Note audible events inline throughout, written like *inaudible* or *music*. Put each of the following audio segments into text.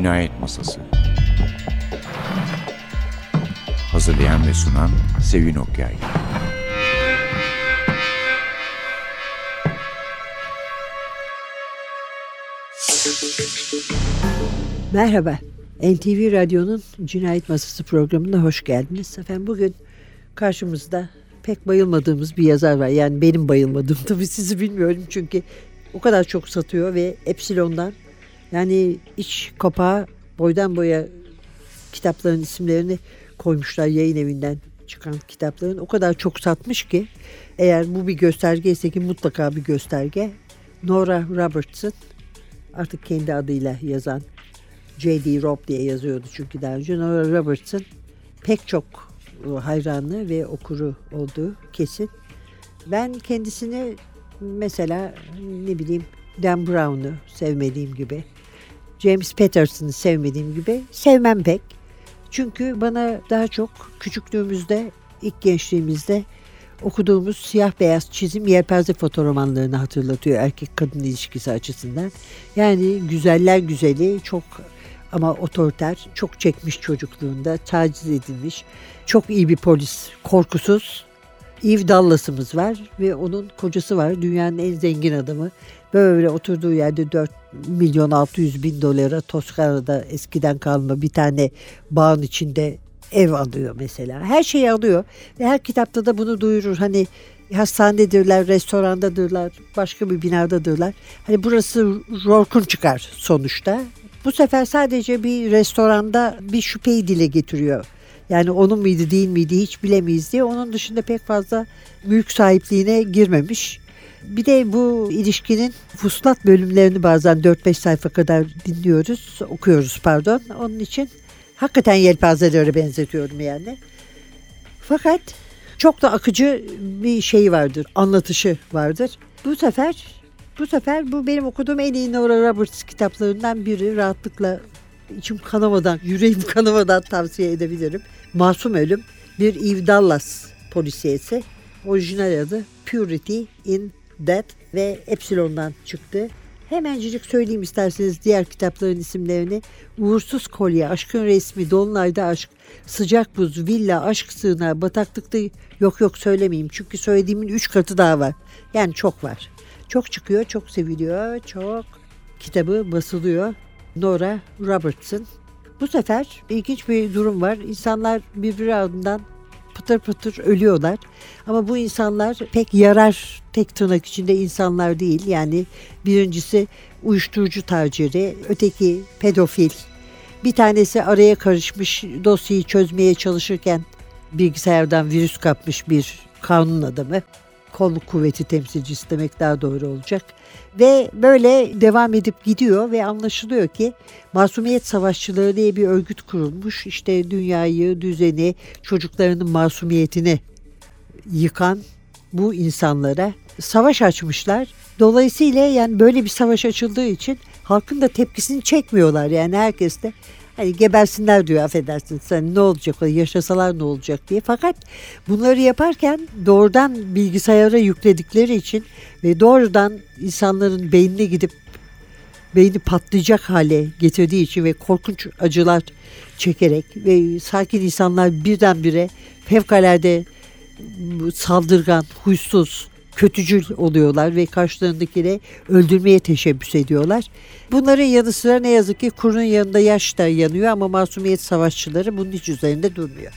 Cinayet Masası Hazırlayan ve sunan Sevin Okyay Merhaba, NTV Radyo'nun Cinayet Masası programına hoş geldiniz. Efendim bugün karşımızda pek bayılmadığımız bir yazar var. Yani benim bayılmadığım *laughs* tabii sizi bilmiyorum çünkü o kadar çok satıyor ve Epsilon'dan yani iç kapağı boydan boya kitapların isimlerini koymuşlar yayın evinden çıkan kitapların o kadar çok satmış ki eğer bu bir gösterge ise ki mutlaka bir gösterge Nora Robertson artık kendi adıyla yazan J.D. Robb diye yazıyordu çünkü daha önce Nora Robertson pek çok hayranı ve okuru olduğu kesin. Ben kendisini mesela ne bileyim Dan Brown'u sevmediğim gibi James Patterson'ı sevmediğim gibi sevmem pek. Çünkü bana daha çok küçüklüğümüzde, ilk gençliğimizde okuduğumuz siyah beyaz çizim yelpaze fotoromanlarını hatırlatıyor erkek kadın ilişkisi açısından. Yani güzeller güzeli çok ama otoriter, çok çekmiş çocukluğunda, taciz edilmiş, çok iyi bir polis, korkusuz. Eve Dallas'ımız var ve onun kocası var. Dünyanın en zengin adamı. Böyle oturduğu yerde 4 milyon 600 bin dolara Toskana'da eskiden kalma bir tane bağın içinde ev alıyor mesela. Her şeyi alıyor ve her kitapta da bunu duyurur. Hani hastanedirler, restorandadırlar, başka bir binadadırlar. Hani burası Rorkun çıkar sonuçta. Bu sefer sadece bir restoranda bir şüpheyi dile getiriyor. Yani onun muydu değil miydi hiç bilemeyiz diye. Onun dışında pek fazla mülk sahipliğine girmemiş. Bir de bu ilişkinin fuslat bölümlerini bazen 4-5 sayfa kadar dinliyoruz, okuyoruz pardon. Onun için hakikaten yelpazelere benzetiyorum yani. Fakat çok da akıcı bir şey vardır, anlatışı vardır. Bu sefer bu sefer bu benim okuduğum en iyi Nora Roberts kitaplarından biri. Rahatlıkla içim kanamadan, yüreğim kanamadan tavsiye edebilirim. Masum Ölüm bir Eve Dallas polisiyesi. Orijinal adı Purity in Death ve Epsilon'dan çıktı. Hemencik söyleyeyim isterseniz diğer kitapların isimlerini. Uğursuz Kolye, Aşkın Resmi, Dolunay'da Aşk, Sıcak Buz, Villa, Aşk Sığınağı, Bataklıkta yok yok söylemeyeyim. Çünkü söylediğimin üç katı daha var. Yani çok var. Çok çıkıyor, çok seviliyor, çok kitabı basılıyor. Nora Robertson. Bu sefer ilginç bir durum var. İnsanlar birbiri ardından pıtır pıtır ölüyorlar. Ama bu insanlar pek yarar tek tırnak içinde insanlar değil. Yani birincisi uyuşturucu taciri, öteki pedofil. Bir tanesi araya karışmış dosyayı çözmeye çalışırken bilgisayardan virüs kapmış bir kanun adamı kolluk kuvveti temsilcisi demek daha doğru olacak. Ve böyle devam edip gidiyor ve anlaşılıyor ki Masumiyet Savaşçıları diye bir örgüt kurulmuş. İşte dünyayı, düzeni, çocuklarının masumiyetini yıkan bu insanlara savaş açmışlar. Dolayısıyla yani böyle bir savaş açıldığı için halkın da tepkisini çekmiyorlar. Yani herkes de Hani gebersinler diyor affedersin sen ne olacak yaşasalar ne olacak diye. Fakat bunları yaparken doğrudan bilgisayara yükledikleri için ve doğrudan insanların beynine gidip beyni patlayacak hale getirdiği için ve korkunç acılar çekerek ve sakin insanlar birdenbire fevkalade saldırgan, huysuz, kötücül oluyorlar ve karşılarındakini öldürmeye teşebbüs ediyorlar. Bunların yanı sıra ne yazık ki kurun yanında yaş da yanıyor ama masumiyet savaşçıları bunun hiç üzerinde durmuyor.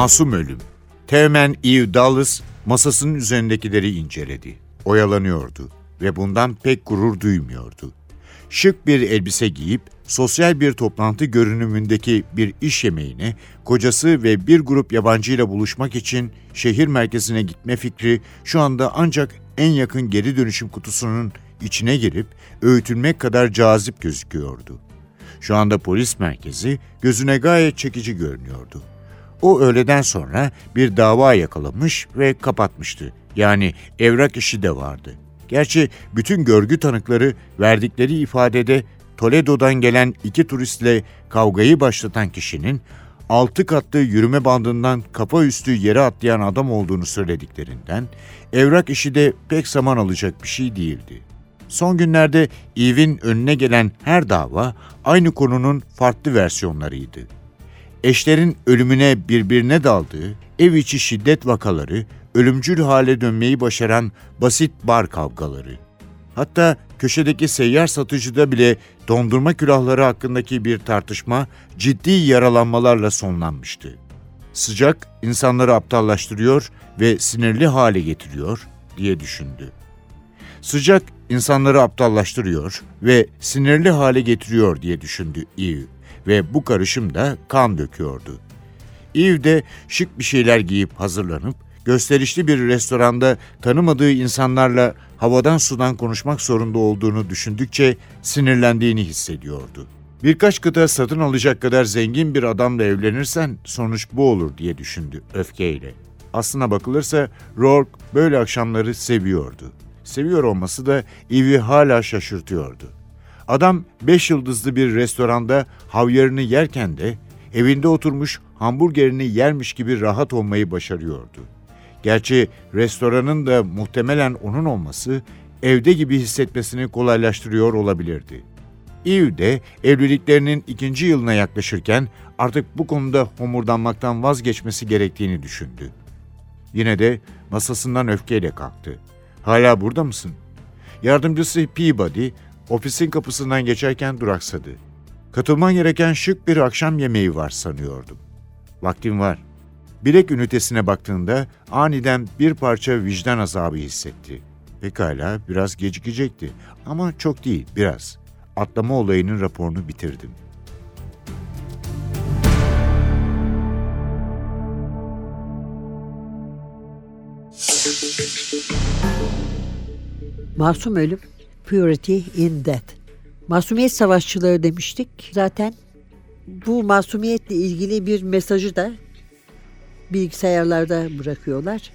Masum ölüm. Teğmen Eve Dallas masasının üzerindekileri inceledi. Oyalanıyordu ve bundan pek gurur duymuyordu. Şık bir elbise giyip sosyal bir toplantı görünümündeki bir iş yemeğine kocası ve bir grup yabancıyla buluşmak için şehir merkezine gitme fikri şu anda ancak en yakın geri dönüşüm kutusunun içine girip öğütülmek kadar cazip gözüküyordu. Şu anda polis merkezi gözüne gayet çekici görünüyordu. O öğleden sonra bir dava yakalamış ve kapatmıştı. Yani evrak işi de vardı. Gerçi bütün görgü tanıkları verdikleri ifadede Toledo'dan gelen iki turistle kavgayı başlatan kişinin altı katlı yürüme bandından kafa üstü yere atlayan adam olduğunu söylediklerinden evrak işi de pek zaman alacak bir şey değildi. Son günlerde Eve'in önüne gelen her dava aynı konunun farklı versiyonlarıydı. Eşlerin ölümüne birbirine daldığı, ev içi şiddet vakaları, ölümcül hale dönmeyi başaran basit bar kavgaları. Hatta köşedeki seyyar satıcıda bile dondurma külahları hakkındaki bir tartışma ciddi yaralanmalarla sonlanmıştı. Sıcak insanları aptallaştırıyor ve sinirli hale getiriyor diye düşündü. Sıcak insanları aptallaştırıyor ve sinirli hale getiriyor diye düşündü Eve ve bu karışım da kan döküyordu. Eve de şık bir şeyler giyip hazırlanıp gösterişli bir restoranda tanımadığı insanlarla havadan sudan konuşmak zorunda olduğunu düşündükçe sinirlendiğini hissediyordu. Birkaç kıta satın alacak kadar zengin bir adamla evlenirsen sonuç bu olur diye düşündü öfkeyle. Aslına bakılırsa Rourke böyle akşamları seviyordu. Seviyor olması da Eve'i hala şaşırtıyordu. Adam beş yıldızlı bir restoranda havyarını yerken de evinde oturmuş hamburgerini yermiş gibi rahat olmayı başarıyordu. Gerçi restoranın da muhtemelen onun olması evde gibi hissetmesini kolaylaştırıyor olabilirdi. Eve de evliliklerinin ikinci yılına yaklaşırken artık bu konuda homurdanmaktan vazgeçmesi gerektiğini düşündü. Yine de masasından öfkeyle kalktı. Hala burada mısın? Yardımcısı Peabody ofisin kapısından geçerken duraksadı. Katılman gereken şık bir akşam yemeği var sanıyordum. Vaktim var. Bilek ünitesine baktığında aniden bir parça vicdan azabı hissetti. Pekala biraz gecikecekti ama çok değil biraz. Atlama olayının raporunu bitirdim. Masum ölüm, purity in death. Masumiyet savaşçıları demiştik. Zaten bu masumiyetle ilgili bir mesajı da bilgisayarlarda bırakıyorlar.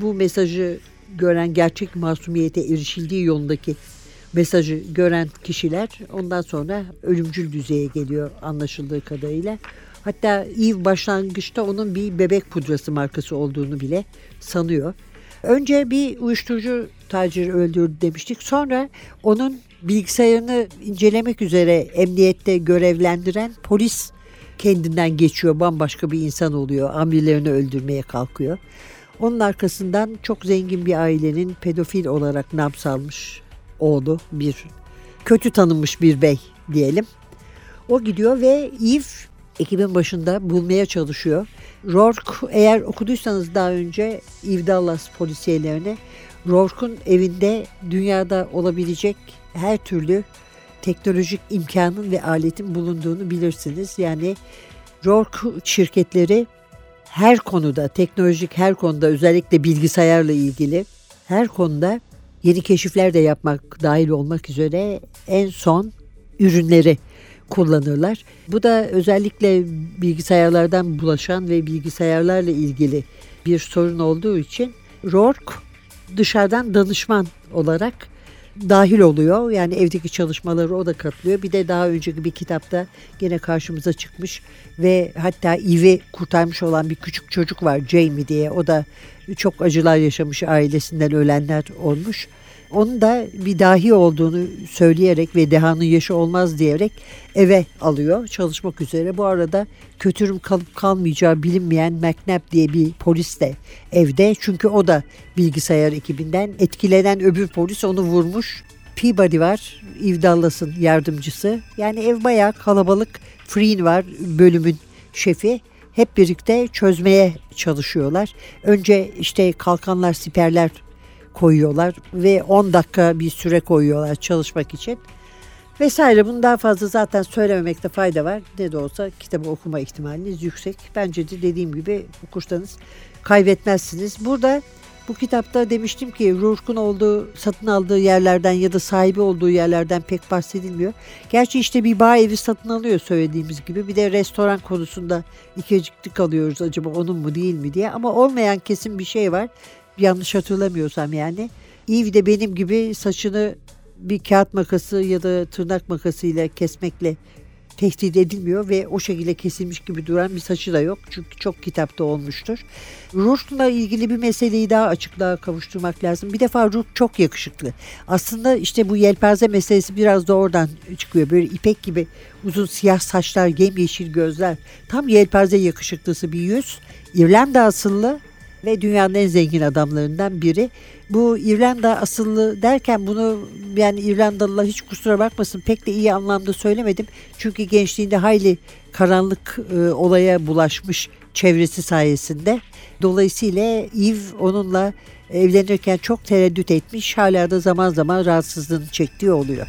Bu mesajı gören gerçek masumiyete erişildiği yolundaki mesajı gören kişiler ondan sonra ölümcül düzeye geliyor anlaşıldığı kadarıyla. Hatta Eve başlangıçta onun bir bebek pudrası markası olduğunu bile sanıyor. Önce bir uyuşturucu taciri öldürdü demiştik. Sonra onun bilgisayarını incelemek üzere emniyette görevlendiren polis kendinden geçiyor. Bambaşka bir insan oluyor. Amirlerini öldürmeye kalkıyor. Onun arkasından çok zengin bir ailenin pedofil olarak nam salmış oğlu bir kötü tanınmış bir bey diyelim. O gidiyor ve Eve ekibin başında bulmaya çalışıyor. Rourke eğer okuduysanız daha önce Eve Dallas polisiyelerini Rourke'un evinde dünyada olabilecek her türlü teknolojik imkanın ve aletin bulunduğunu bilirsiniz. Yani Rourke şirketleri her konuda, teknolojik her konuda özellikle bilgisayarla ilgili her konuda yeni keşifler de yapmak dahil olmak üzere en son ürünleri kullanırlar. Bu da özellikle bilgisayarlardan bulaşan ve bilgisayarlarla ilgili bir sorun olduğu için Rourke dışarıdan danışman olarak dahil oluyor. Yani evdeki çalışmaları o da katılıyor. Bir de daha önceki bir kitapta gene karşımıza çıkmış ve hatta Eve'i kurtarmış olan bir küçük çocuk var Jamie diye. O da çok acılar yaşamış ailesinden ölenler olmuş. Onun da bir dahi olduğunu söyleyerek ve dehanın yaşı olmaz diyerek eve alıyor çalışmak üzere. Bu arada kötürüm kalıp kalmayacağı bilinmeyen McNabb diye bir polis de evde. Çünkü o da bilgisayar ekibinden etkilenen öbür polis onu vurmuş. Peabody var, Eve yardımcısı. Yani ev bayağı kalabalık. Freen var bölümün şefi. hep birlikte çözmeye çalışıyorlar. Önce işte kalkanlar, siperler koyuyorlar ve 10 dakika bir süre koyuyorlar çalışmak için. Vesaire bunu daha fazla zaten söylememekte fayda var. Ne de olsa kitabı okuma ihtimaliniz yüksek. Bence de dediğim gibi okursanız kaybetmezsiniz. Burada bu kitapta demiştim ki Rourke'un olduğu, satın aldığı yerlerden ya da sahibi olduğu yerlerden pek bahsedilmiyor. Gerçi işte bir bağ evi satın alıyor söylediğimiz gibi. Bir de restoran konusunda ikiciklik alıyoruz acaba onun mu değil mi diye. Ama olmayan kesin bir şey var. Yanlış hatırlamıyorsam yani. Eve de benim gibi saçını bir kağıt makası ya da tırnak makasıyla kesmekle tehdit edilmiyor ve o şekilde kesilmiş gibi duran bir saçı da yok. Çünkü çok kitapta olmuştur. Rush'la ilgili bir meseleyi daha açıklığa kavuşturmak lazım. Bir defa Rush çok yakışıklı. Aslında işte bu yelpaze meselesi biraz da oradan çıkıyor. Böyle ipek gibi uzun siyah saçlar, yemyeşil gözler. Tam yelpaze yakışıklısı bir yüz. İrlanda asıllı ve dünyanın en zengin adamlarından biri. Bu İrlanda asıllı derken bunu yani İrlandalılar hiç kusura bakmasın pek de iyi anlamda söylemedim. Çünkü gençliğinde hayli karanlık e, olaya bulaşmış çevresi sayesinde. Dolayısıyla Eve onunla evlenirken çok tereddüt etmiş. Hala da zaman zaman rahatsızlığını çektiği oluyor.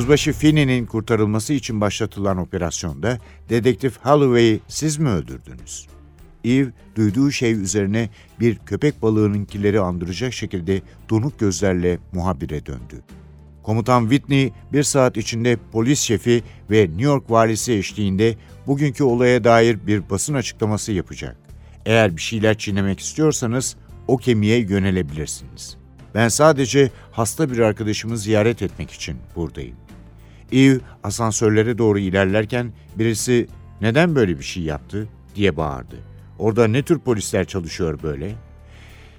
Yüzbaşı Finney'nin kurtarılması için başlatılan operasyonda dedektif Holloway'i siz mi öldürdünüz? Eve duyduğu şey üzerine bir köpek balığınınkileri andıracak şekilde donuk gözlerle muhabire döndü. Komutan Whitney bir saat içinde polis şefi ve New York valisi eşliğinde bugünkü olaya dair bir basın açıklaması yapacak. Eğer bir şeyler çiğnemek istiyorsanız o kemiğe yönelebilirsiniz. Ben sadece hasta bir arkadaşımı ziyaret etmek için buradayım. Eve asansörlere doğru ilerlerken birisi neden böyle bir şey yaptı diye bağırdı. Orada ne tür polisler çalışıyor böyle?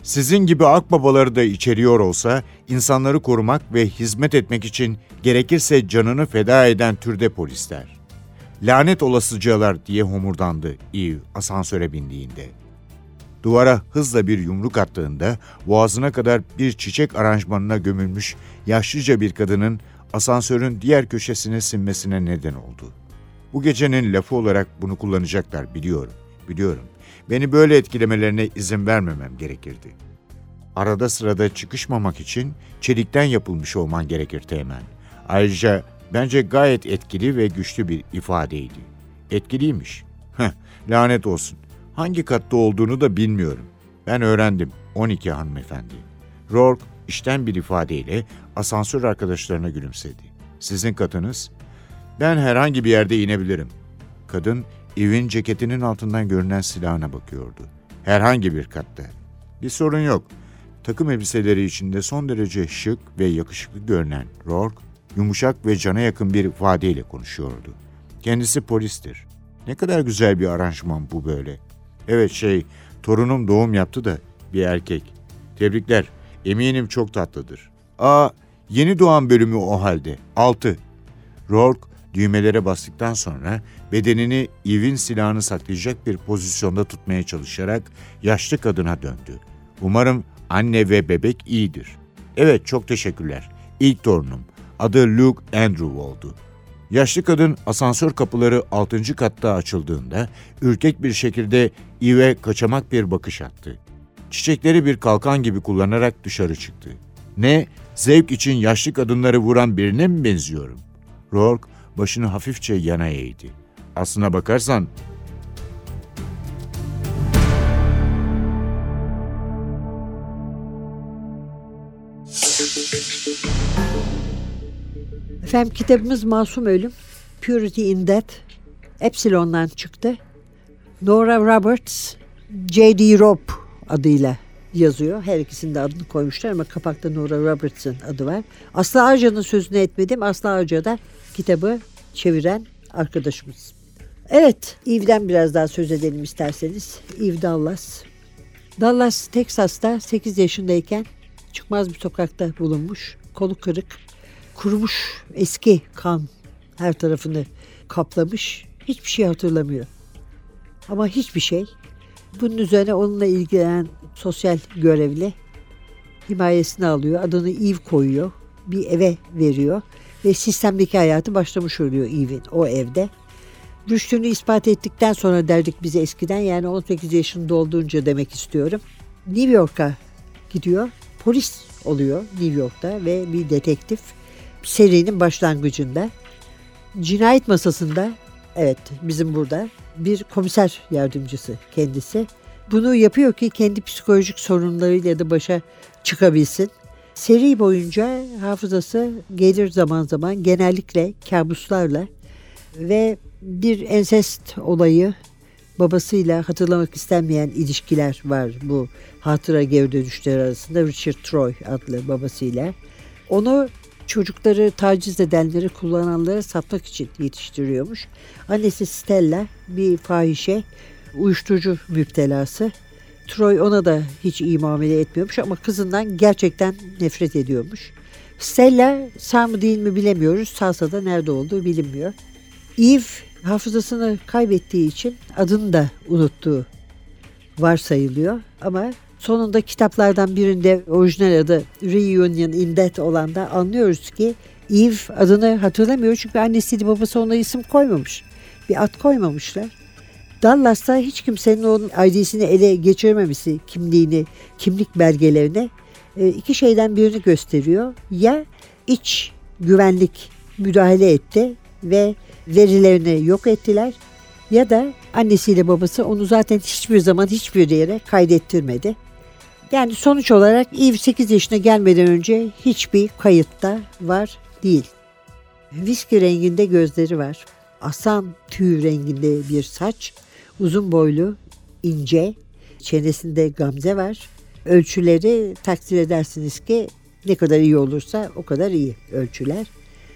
Sizin gibi akbabaları da içeriyor olsa insanları korumak ve hizmet etmek için gerekirse canını feda eden türde polisler. Lanet olasıcalar diye homurdandı Eve asansöre bindiğinde. Duvara hızla bir yumruk attığında boğazına kadar bir çiçek aranjmanına gömülmüş yaşlıca bir kadının asansörün diğer köşesine sinmesine neden oldu. Bu gecenin lafı olarak bunu kullanacaklar biliyorum, biliyorum. Beni böyle etkilemelerine izin vermemem gerekirdi. Arada sırada çıkışmamak için çelikten yapılmış olman gerekir Teğmen. Ayrıca bence gayet etkili ve güçlü bir ifadeydi. Etkiliymiş. Heh, lanet olsun. Hangi katta olduğunu da bilmiyorum. Ben öğrendim. 12 hanımefendi. Rourke işten bir ifadeyle asansör arkadaşlarına gülümsedi. Sizin katınız? Ben herhangi bir yerde inebilirim. Kadın evin ceketinin altından görünen silahına bakıyordu. Herhangi bir katta. Bir sorun yok. Takım elbiseleri içinde son derece şık ve yakışıklı görünen Rourke, yumuşak ve cana yakın bir ifadeyle konuşuyordu. Kendisi polistir. Ne kadar güzel bir aranjman bu böyle. Evet şey, torunum doğum yaptı da bir erkek. Tebrikler, eminim çok tatlıdır. Aa, yeni doğan bölümü o halde. 6. Rourke düğmelere bastıktan sonra bedenini Eve'in silahını saklayacak bir pozisyonda tutmaya çalışarak yaşlı kadına döndü. Umarım anne ve bebek iyidir. Evet çok teşekkürler. İlk torunum. Adı Luke Andrew oldu. Yaşlı kadın asansör kapıları 6. katta açıldığında ürkek bir şekilde Eve kaçamak bir bakış attı. Çiçekleri bir kalkan gibi kullanarak dışarı çıktı. Ne? Zevk için yaşlı kadınları vuran birine mi benziyorum? Rourke başını hafifçe yana eğdi. Aslına bakarsan Efendim kitabımız Masum Ölüm. Purity in Death. Epsilon'dan çıktı. Nora Roberts, J.D. Robb adıyla yazıyor. Her ikisinin de adını koymuşlar ama kapakta Nora Roberts'ın adı var. Aslı Arca'nın sözünü etmedim. Aslı Arca da kitabı çeviren arkadaşımız. Evet, Eve'den biraz daha söz edelim isterseniz. Eve Dallas. Dallas, Teksas'ta 8 yaşındayken çıkmaz bir sokakta bulunmuş. Kolu kırık, kurumuş eski kan her tarafını kaplamış. Hiçbir şey hatırlamıyor. Ama hiçbir şey. Bunun üzerine onunla ilgilenen sosyal görevli himayesini alıyor. Adını Eve koyuyor. Bir eve veriyor. Ve sistemdeki hayatı başlamış oluyor Eve'in o evde. Rüştünü ispat ettikten sonra derdik bize eskiden yani 18 yaşında olduğunca demek istiyorum. New York'a gidiyor. Polis oluyor New York'ta ve bir detektif serinin başlangıcında. Cinayet masasında evet bizim burada bir komiser yardımcısı kendisi. Bunu yapıyor ki kendi psikolojik sorunlarıyla da başa çıkabilsin. Seri boyunca hafızası gelir zaman zaman genellikle kabuslarla ve bir ensest olayı babasıyla hatırlamak istenmeyen ilişkiler var bu hatıra geri dönüşler arasında Richard Troy adlı babasıyla. Onu çocukları taciz edenleri kullananları satmak için yetiştiriyormuş. Annesi Stella bir fahişe, uyuşturucu müptelası. Troy ona da hiç iyi muamele etmiyormuş ama kızından gerçekten nefret ediyormuş. Stella sağ mı değil mi bilemiyoruz. Sağsa da nerede olduğu bilinmiyor. Eve hafızasını kaybettiği için adını da unuttuğu varsayılıyor. Ama sonunda kitaplardan birinde orijinal adı Reunion in Death olan da anlıyoruz ki Eve adını hatırlamıyor çünkü annesi babası ona isim koymamış. Bir ad koymamışlar. Dallas'ta hiç kimsenin onun ID'sini ele geçirmemesi, kimliğini, kimlik belgelerini e, iki şeyden birini gösteriyor. Ya iç güvenlik müdahale etti ve verilerini yok ettiler ya da annesiyle babası onu zaten hiçbir zaman hiçbir yere kaydettirmedi. Yani sonuç olarak Eve 8 yaşına gelmeden önce hiçbir kayıtta var değil. Viski renginde gözleri var. Aslan tüy renginde bir saç. Uzun boylu, ince. Çenesinde gamze var. Ölçüleri takdir edersiniz ki ne kadar iyi olursa o kadar iyi ölçüler.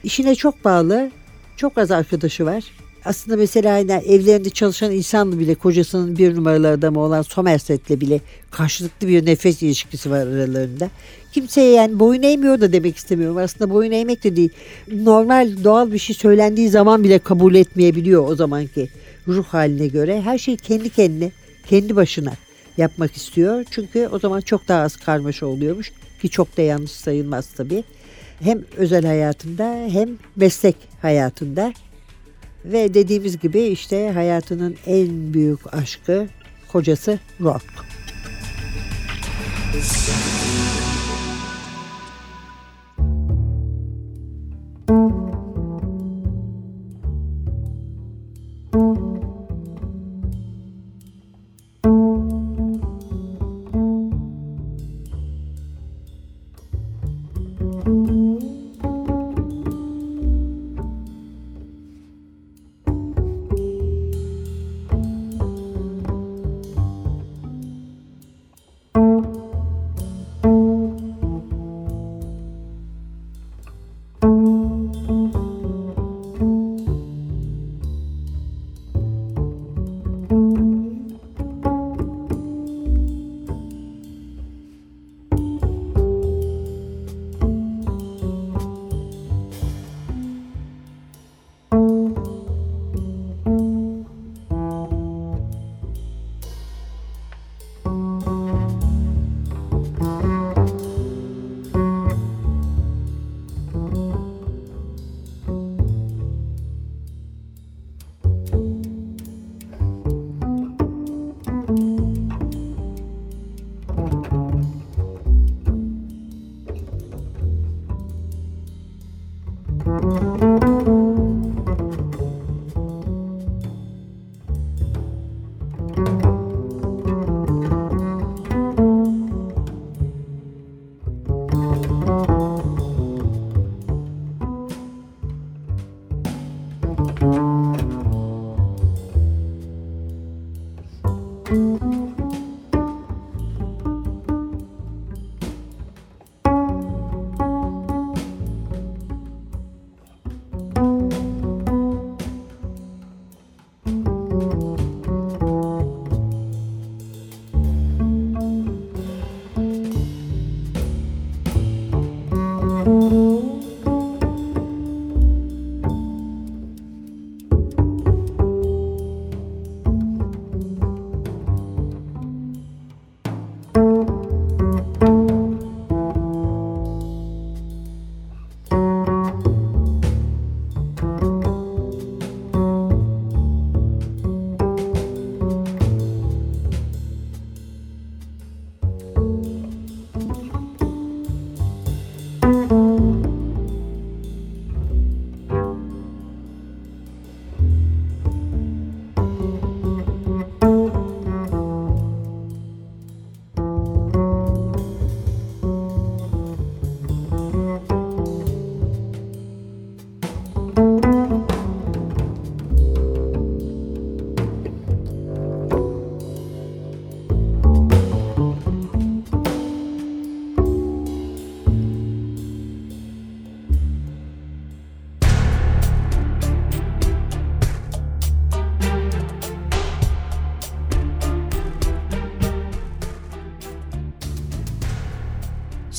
İşine çok bağlı, çok az arkadaşı var. Aslında mesela yani evlerinde çalışan insanla bile kocasının bir numaralı adamı olan Somerset'le bile karşılıklı bir nefes ilişkisi var aralarında. Kimseye yani boyun eğmiyor da demek istemiyorum. Aslında boyun eğmek de değil. Normal doğal bir şey söylendiği zaman bile kabul etmeyebiliyor o zamanki ruh haline göre. Her şey kendi kendine, kendi başına yapmak istiyor. Çünkü o zaman çok daha az karmaşa oluyormuş ki çok da yanlış sayılmaz tabii. Hem özel hayatında hem meslek hayatında. Ve dediğimiz gibi işte hayatının en büyük aşkı kocası Rock.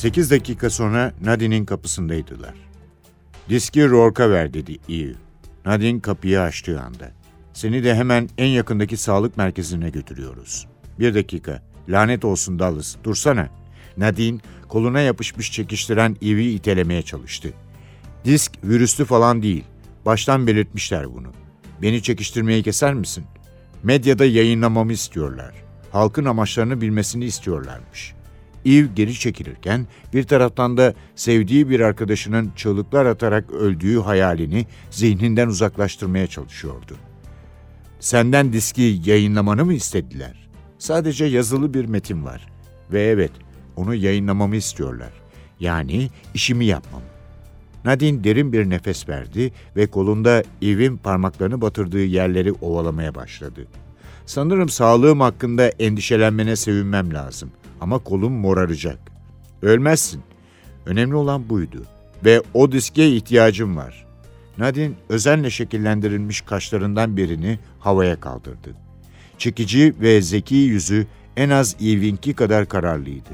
Sekiz dakika sonra Nadine'in kapısındaydılar. Diski Rourke'a ver dedi Eve. Nadine kapıyı açtığı anda. Seni de hemen en yakındaki sağlık merkezine götürüyoruz. Bir dakika. Lanet olsun Dallas. Dursana. Nadine koluna yapışmış çekiştiren Eve'i itelemeye çalıştı. Disk virüslü falan değil. Baştan belirtmişler bunu. Beni çekiştirmeyi keser misin? Medyada yayınlamamı istiyorlar. Halkın amaçlarını bilmesini istiyorlarmış. Eve geri çekilirken bir taraftan da sevdiği bir arkadaşının çığlıklar atarak öldüğü hayalini zihninden uzaklaştırmaya çalışıyordu. Senden diski yayınlamanı mı istediler? Sadece yazılı bir metin var. Ve evet, onu yayınlamamı istiyorlar. Yani işimi yapmam. Nadine derin bir nefes verdi ve kolunda Eve'in parmaklarını batırdığı yerleri ovalamaya başladı. Sanırım sağlığım hakkında endişelenmene sevinmem lazım ama kolum moraracak. Ölmezsin. Önemli olan buydu ve o diske ihtiyacım var. Nadine özenle şekillendirilmiş kaşlarından birini havaya kaldırdı. Çekici ve zeki yüzü en az Eve'inki kadar kararlıydı.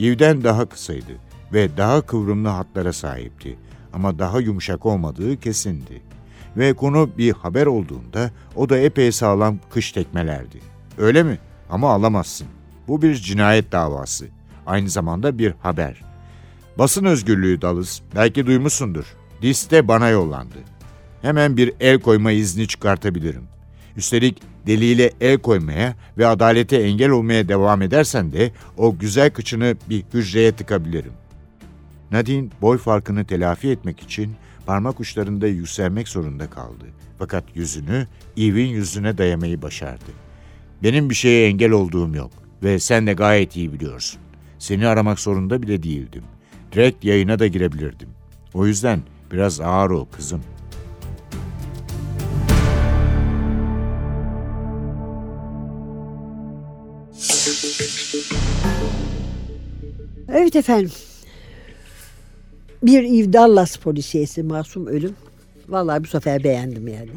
Eve'den daha kısaydı ve daha kıvrımlı hatlara sahipti ama daha yumuşak olmadığı kesindi. Ve konu bir haber olduğunda o da epey sağlam kış tekmelerdi. Öyle mi? Ama alamazsın. Bu bir cinayet davası. Aynı zamanda bir haber. Basın özgürlüğü Dalız, belki duymuşsundur. Liste bana yollandı. Hemen bir el koyma izni çıkartabilirim. Üstelik deliyle el koymaya ve adalete engel olmaya devam edersen de o güzel kıçını bir hücreye tıkabilirim. Nadine boy farkını telafi etmek için parmak uçlarında yükselmek zorunda kaldı. Fakat yüzünü Eve'in yüzüne dayamayı başardı. Benim bir şeye engel olduğum yok ve sen de gayet iyi biliyorsun. Seni aramak zorunda bile değildim. Direkt yayına da girebilirdim. O yüzden biraz ağır ol kızım. Evet efendim. Bir Eve Dallas polisiyesi masum ölüm. Vallahi bu sefer beğendim yani.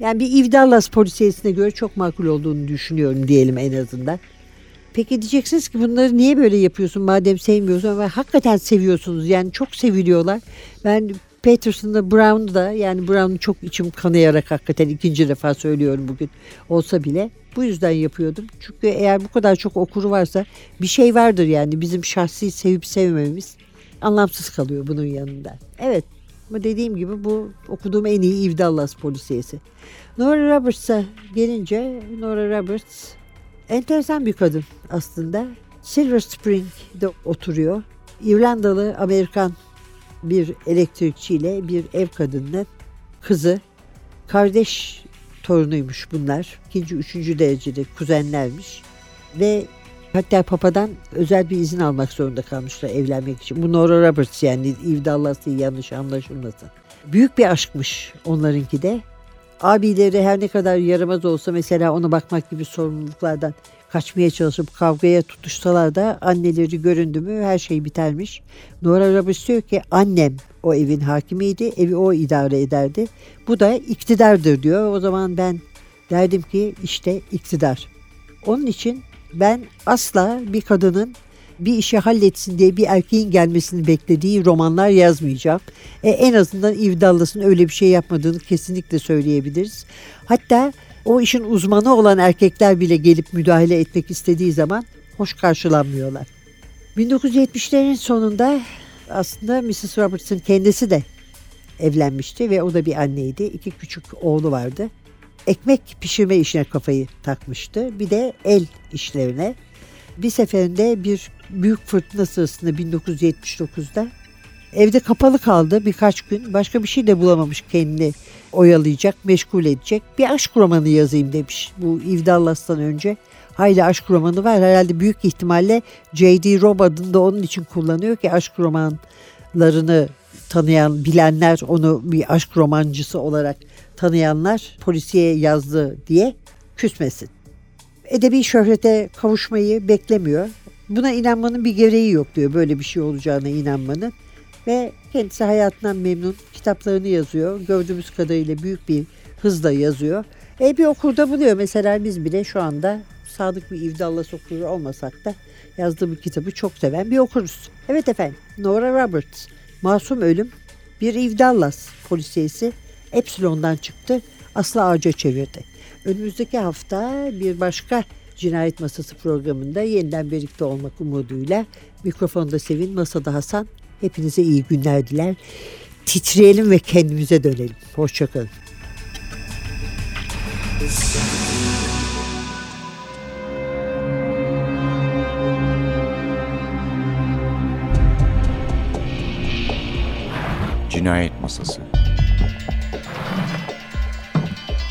Yani bir Eve Dallas polisiyesine göre çok makul olduğunu düşünüyorum diyelim en azından. Peki diyeceksiniz ki bunları niye böyle yapıyorsun madem sevmiyorsun ama hakikaten seviyorsunuz yani çok seviliyorlar. Ben Peterson'da Brown'u da yani Brown'u çok içim kanayarak hakikaten ikinci defa söylüyorum bugün olsa bile bu yüzden yapıyordum. Çünkü eğer bu kadar çok okuru varsa bir şey vardır yani bizim şahsi sevip sevmemiz anlamsız kalıyor bunun yanında. Evet ama dediğim gibi bu okuduğum en iyi Eve Dallas polisiyesi. Nora Roberts'a gelince Nora Roberts enteresan bir kadın aslında. Silver Spring'de oturuyor. İrlandalı Amerikan bir elektrikçiyle bir ev kadının kızı. Kardeş torunuymuş bunlar. İkinci, üçüncü derecede kuzenlermiş. Ve hatta papadan özel bir izin almak zorunda kalmışlar evlenmek için. Bu Nora Roberts yani Eve Dallas'ı yanlış anlaşılmasın. Büyük bir aşkmış onlarınki de. Abileri her ne kadar yaramaz olsa mesela ona bakmak gibi sorumluluklardan kaçmaya çalışıp kavgaya tutuşsalar da anneleri göründü mü her şey bitermiş. Nora Roberts diyor ki annem o evin hakimiydi, evi o idare ederdi. Bu da iktidardır diyor. O zaman ben derdim ki işte iktidar. Onun için ben asla bir kadının bir işi halletsin diye bir erkeğin gelmesini beklediği romanlar yazmayacağım. E, en azından Eve Dallas'ın öyle bir şey yapmadığını kesinlikle söyleyebiliriz. Hatta o işin uzmanı olan erkekler bile gelip müdahale etmek istediği zaman hoş karşılanmıyorlar. 1970'lerin sonunda aslında Mrs. Robertson kendisi de evlenmişti ve o da bir anneydi. İki küçük oğlu vardı. Ekmek pişirme işine kafayı takmıştı. Bir de el işlerine. Bir seferinde bir büyük fırtına sırasında 1979'da evde kapalı kaldı birkaç gün. Başka bir şey de bulamamış kendini oyalayacak, meşgul edecek. Bir aşk romanı yazayım demiş bu İvdallas'tan önce. Hayli aşk romanı var. Herhalde büyük ihtimalle J.D. Robb adını da onun için kullanıyor ki aşk romanlarını tanıyan, bilenler onu bir aşk romancısı olarak tanıyanlar polisiye yazdı diye küsmesin. Edebi şöhrete kavuşmayı beklemiyor. Buna inanmanın bir gereği yok diyor böyle bir şey olacağına inanmanın. Ve kendisi hayatından memnun. Kitaplarını yazıyor. Gördüğümüz kadarıyla büyük bir hızla yazıyor. E bir okurda buluyor. Mesela biz bile şu anda sadık bir İvdallas okuru olmasak da yazdığı bir kitabı çok seven bir okuruz. Evet efendim Nora Roberts Masum Ölüm bir İvdallas polisiyesi Epsilon'dan çıktı. Aslı Ağaca çevirdi. Önümüzdeki hafta bir başka Cinayet Masası programında yeniden birlikte olmak umuduyla mikrofonda Sevin, masada Hasan. Hepinize iyi günler diler. Titreyelim ve kendimize dönelim. Hoşçakalın. Cinayet Masası